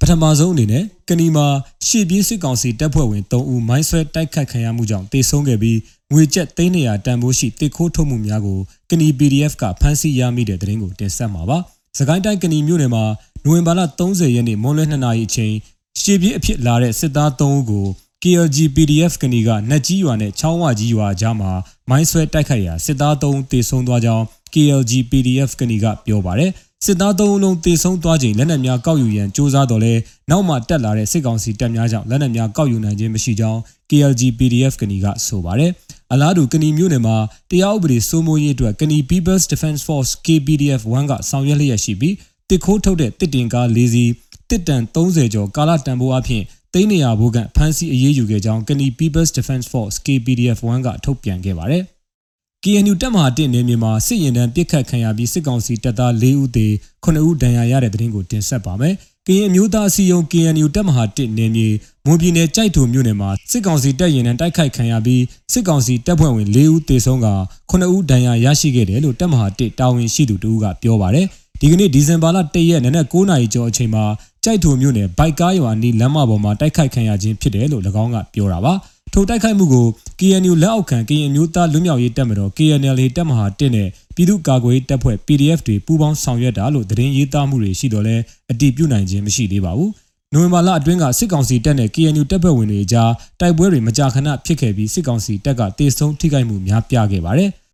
ပထမဆုံးအနေနဲ့ကနီမှာရှေ့ပြေးစစ်ကောင်စီတပ်ဖွဲ့ဝင်3ဦးမိုင်းဆွဲတိုက်ခတ်ခံရမှုကြောင့်တေဆုံးခဲ့ပြီးငွေကျပ်300တန်ဖိုးရှိတစ်ခိုးထုတ်မှုများကိုကနီ PDF ကဖမ်းဆီးရမိတဲ့တဲ့ရင်ကိုတင်ဆက်မှာပါ။စကိုင်းတိုင်းကနီမြို့နယ်မှာနိုဝင်ဘာလ30ရက်နေ့မွန်းလွဲ2နာရီအချိန်ရှေ့ပြေးအဖြစ်လာတဲ့စစ်သား3ဦးကို KLG PDF ကနီကနတ်ကြီးရွာနဲ့ချောင်းဝကြီးရွာကြားမှာမိုင်းဆွဲတိုက်ခိုက်ရာစစ်သား3ဦးတေဆုံးသွားကြောင်း KLG PDF ကနီကပြောပါတယ်။ စစ်သား3ဦးလုံးတေဆုံးသွားချိန်လက်နက်များကောက်ယူရန်စ조사တော်လဲနောက်မှတက်လာတဲ့စစ်ကောင်စီတပ်များကြောင့်လက်နက်များကောက်ယူနိုင်ခြင်းမရှိကြောင်း KLG PDF ကနီကဆိုပါတယ်။အလားတူကနီမြို့နယ်မှာတရားဥပဒေစိုးမိုးရေးအတွက်ကနီ People's Defense Force KPDF 1ကဆောင်ရွက်လျက်ရှိပြီးတစ်ခိုးထုတ်တဲ့တစ်တင်ကား၄စီးတစ်တန်30ကျော်ကာလတန်ဖိုးအဖြစ်သိန်းနေရဘိုးကဖမ်းဆီးအရေးယူခဲ့ကြောင်းကနီ People's Defense Force KPDF 1ကထုတ်ပြန်ခဲ့ပါတယ်။ KNU တပ်မဟာ1နယ်မြေမှာစစ်ရင်တန်းပစ်ခတ်ခံရပြီးစစ်ကောင်စီတပ်သား၄ဦးသေ9ဦးဒဏ်ရာရတဲ့တဲ့တင်ကိုတင်ဆက်ပါမယ်။ကရင်အမျိုးသားအစည်းအရုံး KNU တပ်မဟာ1နယ်မြေမွန်ပြည်နယ်ကြိုက်ထုံမြို့နယ်မှာစစ်ကောင်စီတပ်ရင်တန်းတိုက်ခိုက်ခံရပြီးစစ်ကောင်စီတပ်ဖွဲ့ဝင်၄ဦးသေဆုံးက9ဦးဒဏ်ရာရရှိခဲ့တယ်လို့တပ်မဟာ1တာဝန်ရှိသူတို့ကပြောပါတယ်။ဒီကနေ့ဒီဇင်ဘာလ1ရက်နေ့နက်9နာရီကျော်အချိန်မှာကြိုက်ထုံမြို့နယ်ဘိုက်ကားရွာနီးလမ်းမပေါ်မှာတိုက်ခိုက်ခံရခြင်းဖြစ်တယ်လို့၎င်းကပြောတာပါ။ ထိုတိုက်ခိုက်မှုကို KNU လက်အောက်ခံကရင်မျိုးသားလူမျိုးရေးတပ်မတော် KNL တပ်မဟာ1နဲ့ပြည်သူ့ကာကွယ်ရေးတပ်ဖွဲ့ PDF တွေပူးပေါင်းဆောင်ရွက်တာလို့သတင်းရေးသားမှုတွေရှိတော့လဲအတည်ပြုနိုင်ခြင်းမရှိသေးပါဘူး။နိုဝင်ဘာလအတွင်းကစစ်ကောင်စီတပ်နဲ့ KNU တပ်ဖွဲ့ဝင်တွေကြားတိုက်ပွဲတွေမကြာခဏဖြစ်ခဲ့ပြီးစစ်ကောင်စီတပ်ကတေဆုံးထိခိုက်မှုများပြားခဲ့ပါတယ်။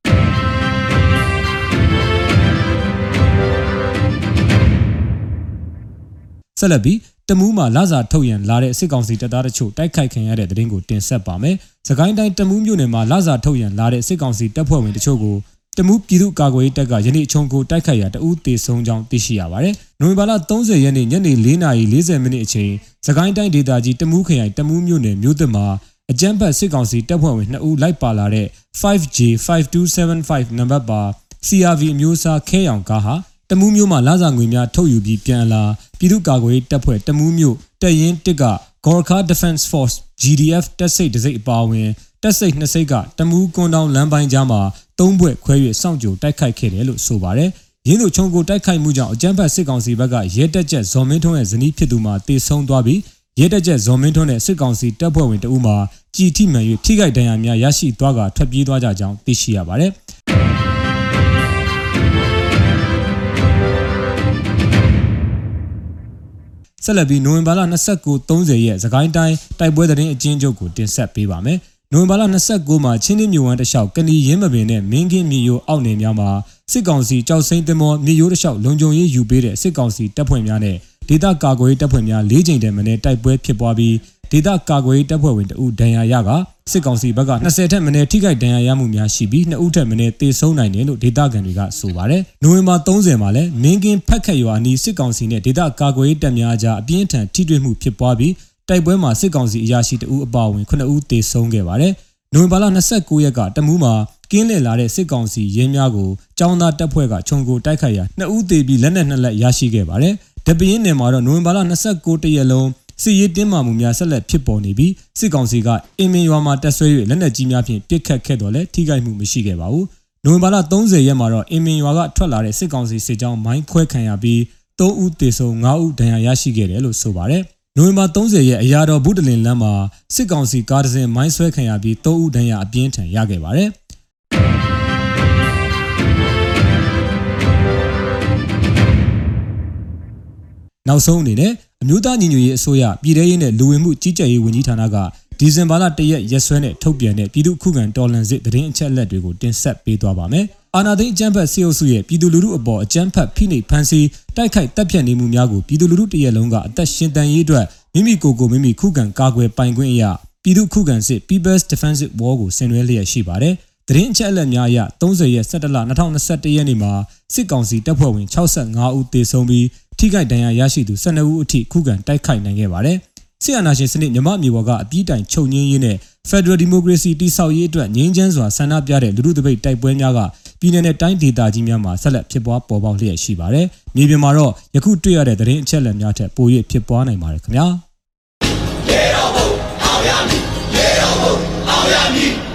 ဆက်လက်ပြီး တမူးမှာလစာထုတ်ရန်လာတဲ့စစ်ကောင်စီတပ်သားတို့တိုက်ခိုက်ခံရတဲ့တဲ့ရင်ကိုတင်ဆက်ပါမယ်။စကိုင်းတိုင်းတမူးမြို့နယ်မှာလစာထုတ်ရန်လာတဲ့စစ်ကောင်စီတပ်ဖွဲ့ဝင်တချို့ကိုတမူးပြည်သူ့ကာကွယ်ရေးတပ်ကယနေ့ချုံကိုတိုက်ခိုက်ရာတအူးတေဆုံးကြောင်းသိရှိရပါတယ်။နိုဝင်ဘာလ30ရက်နေ့ညနေ4:40မိနစ်အချိန်စကိုင်းတိုင်းဒေသကြီးတမူးခရိုင်တမူးမြို့နယ်မြို့သစ်မှာအကြမ်းဖက်စစ်ကောင်စီတပ်ဖွဲ့ဝင်2ဦးလိုက်ပါလာတဲ့ 5J 5275နံပါတ်ပါ CRV အမျိုးအစားခဲရောင်ကားဟာတမူးမျိုးမှာလစာငွေများထုတ်ယူပြီးပြန်လာ ပြည်သူ့ကာကွယ်ရေးတပ်ဖွဲ့တမူးမျိုးတပ်ရင်းတစ်က Gorkha Defense Force GDF တပ်စိတ်တစိတ်အပါအဝင်တပ်စိတ်နှစ်စိတ်ကတမူးကွန်တောင်လမ်းပိုင်းကြားမှာသုံးဘွဲ့ခွဲ၍စောင့်ကြိုတိုက်ခိုက်ခဲ့တယ်လို့ဆိုပါတယ်။ရင်းသူချုံကိုတိုက်ခိုက်မှုကြောင့်အကြမ်းဖက်စစ်ကောင်စီဘက်ကရဲတပ်ချက်ဇော်မင်းထွန်းရဲ့ဇနီးဖြစ်သူမှာတေဆုံးသွားပြီးရဲတပ်ချက်ဇော်မင်းထွန်းနဲ့စစ်ကောင်စီတပ်ဖွဲ့ဝင်တအူးမှာကြည်ထိမှန်၍ထိခိုက်ဒဏ်ရာများရရှိသွားကထွက်ပြေးသွားကြကြောင်းသိရှိရပါတယ်။ ဆက်လက်ပြီးနိုဝင်ဘာလ29-30ရက်စကိုင်းတိုင်းတိုက်ပွဲသတင်းအကျဉ်းချုပ်ကိုတင်ဆက်ပေးပါမယ်။နိုဝင်ဘာလ29မှာချင်းင်းမြို့ဝမ်းတလျှောက်ကဏီရင်းမပင်နဲ့မင်းကင်းမြေရိုးအောက်နယ်များမှာစစ်ကောင်စီကြောက်စိမ့်သင်္ဘောမြေရိုးတလျှောက်လုံခြုံရေးယူပေးတဲ့စစ်ကောင်စီတပ်ဖွဲ့များနဲ့ဒေသကာကွယ်ရေးတပ်ဖွဲ့များ၄ကြိမ်တည်းမင်းတိုက်ပွဲဖြစ်ပွားပြီး ဒေသကာကွယ်ရေးတပ်ဖွဲ့ဝင်တဦးဒဏ်ရာရကစစ်ကောင်စီဘက်က20ထက်မနည်းထိခိုက်ဒဏ်ရာရမှုများရှိပြီး2ဦးထက်မနည်းသေဆုံးနိုင်တယ်လို့ဒေသခံတွေကဆိုပါတယ်။နိုဝင်ဘာ30မှာလည်းမင်းကင်းဖက်ခက်ရွာအနီးစစ်ကောင်စီနဲ့ဒေသကာကွယ်ရေးတပ်များကြားအပြင်းထန်ထိတွေ့မှုဖြစ်ပွားပြီးတိုက်ပွဲမှာစစ်ကောင်စီအရာရှိတဦးအပါအဝင်9ဦးသေဆုံးခဲ့ပါတယ်။နိုဝင်ဘာလ29ရက်ကတမူးမှာကင်းလည်လာတဲ့စစ်ကောင်စီရင်းများကိုចောင်းသားတပ်ဖွဲ့ကခြုံကိုတိုက်ခိုက်ရာ2ဦးသေပြီးလက်နက်2လက်ရရှိခဲ့ပါတယ်။တပင်းနယ်မှာတော့နိုဝင်ဘာလ29တရက်လုံး စစ်ရေးတင်းမာမှုများဆက်လက်ဖြစ်ပေါ်နေပြီးစစ်ကောင်စီကအင်မင်ရွာမှာတက်ဆွဲ၍လက်နက်ကြီးများဖြင့်ပစ်ခတ်ခဲ့တော်လဲထိခိုက်မှုမရှိခဲ့ပါဘူး။နိုဝင်ဘာလ30ရက်မှာတော့အင်မင်ရွာကထွက်လာတဲ့စစ်ကောင်စီစစ်ကြောင်းမိုင်းခွဲခံရပြီး3ဦးသေဆုံး5ဦးဒဏ်ရာရရှိခဲ့တယ်လို့ဆိုပါတယ်။နိုဝင်ဘာ30ရက်အရာတော်ဗုဒ္ဓလင်လမ်းမှာစစ်ကောင်စီကားတစ်စင်းမိုင်းဆွဲခံရပြီး3ဦးဒဏ်ရာအပြင်းထန်ရခဲ့ပါတယ်။နောက်ဆုံးအနေနဲ့ အမျိုးသားညီညွတ်ရေးအစိုးရပြည်ထရေးနဲ့လူဝင်မှုကြီးကြပ်ရေးဝန်ကြီးဌာနကဒီဇင်ဘာလ၁ရက်ရက်စွဲနဲ့ထုတ်ပြန်တဲ့ပြည်သူ့ခုခံတော်လှန်စစ်သတင်းအချက်အလက်တွေကိုတင်ဆက်ပေးသွားပါမယ်။အာဏာသိမ်းအကြမ်းဖက်စစ်အုပ်စုရဲ့ပြည်သူလူထုအပေါ်အကြမ်းဖက်ဖိနှိပ်ဖန်ဆီးတိုက်ခိုက်တပ်ဖြတ်နေမှုများကိုပြည်သူလူထုတရက်လုံးကအသက်ရှင်တန်ရေးအတွက်မိမိကိုယ်ကိုမိမိခုခံကာကွယ်ပိုင်ခွင့်အရာပြည်သူ့ခုခံစစ် People's Defensive War ကိုဆင်နွှဲလျက်ရှိပါတယ်။သတင်းအချက်အလက်များအရ30ရက်17လ2021ရက်နေ့မှာစစ်ကောင်စီတပ်ဖွဲ့ဝင်65ဦးသေဆုံးပြီး ထိခိုက်ဒဏ်ရာရရှိသူ12ဦးအထိခုခံတိုက်ခိုက်နိုင်ခဲ့ပါတယ်။ဆီယနာရှင်စနစ်မြမမျိုးပေါ်ကအပြည့်တိုင်ချုပ်ငင်းရင်းနဲ့ Federal Democracy တိဆောက်ရေးအတွက်ငြင်းချမ်းစွာဆန္ဒပြတဲ့လူထုတပိတ်တိုက်ပွဲများကပြည်내နဲ့တိုင်းဒေသကြီးများမှာဆက်လက်ဖြစ်ပွားပေါ်ပေါက်လျက်ရှိပါတယ်။မြေပြင်မှာတော့ယခုတွေ့ရတဲ့သတင်းအချက်အလက်များထက်ပို၍ဖြစ်ပွားနိုင်ပါတယ်ခင်ဗျာ။ရေတော်ဘုံအောင်ရမည်ရေတော်ဘုံအောင်ရမည်